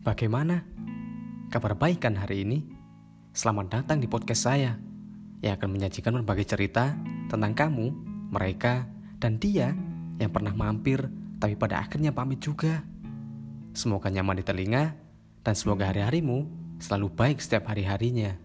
Bagaimana? Kabar baikkan hari ini? Selamat datang di podcast saya yang akan menyajikan berbagai cerita tentang kamu, mereka, dan dia yang pernah mampir tapi pada akhirnya pamit juga. Semoga nyaman di telinga dan semoga hari-harimu selalu baik setiap hari-harinya.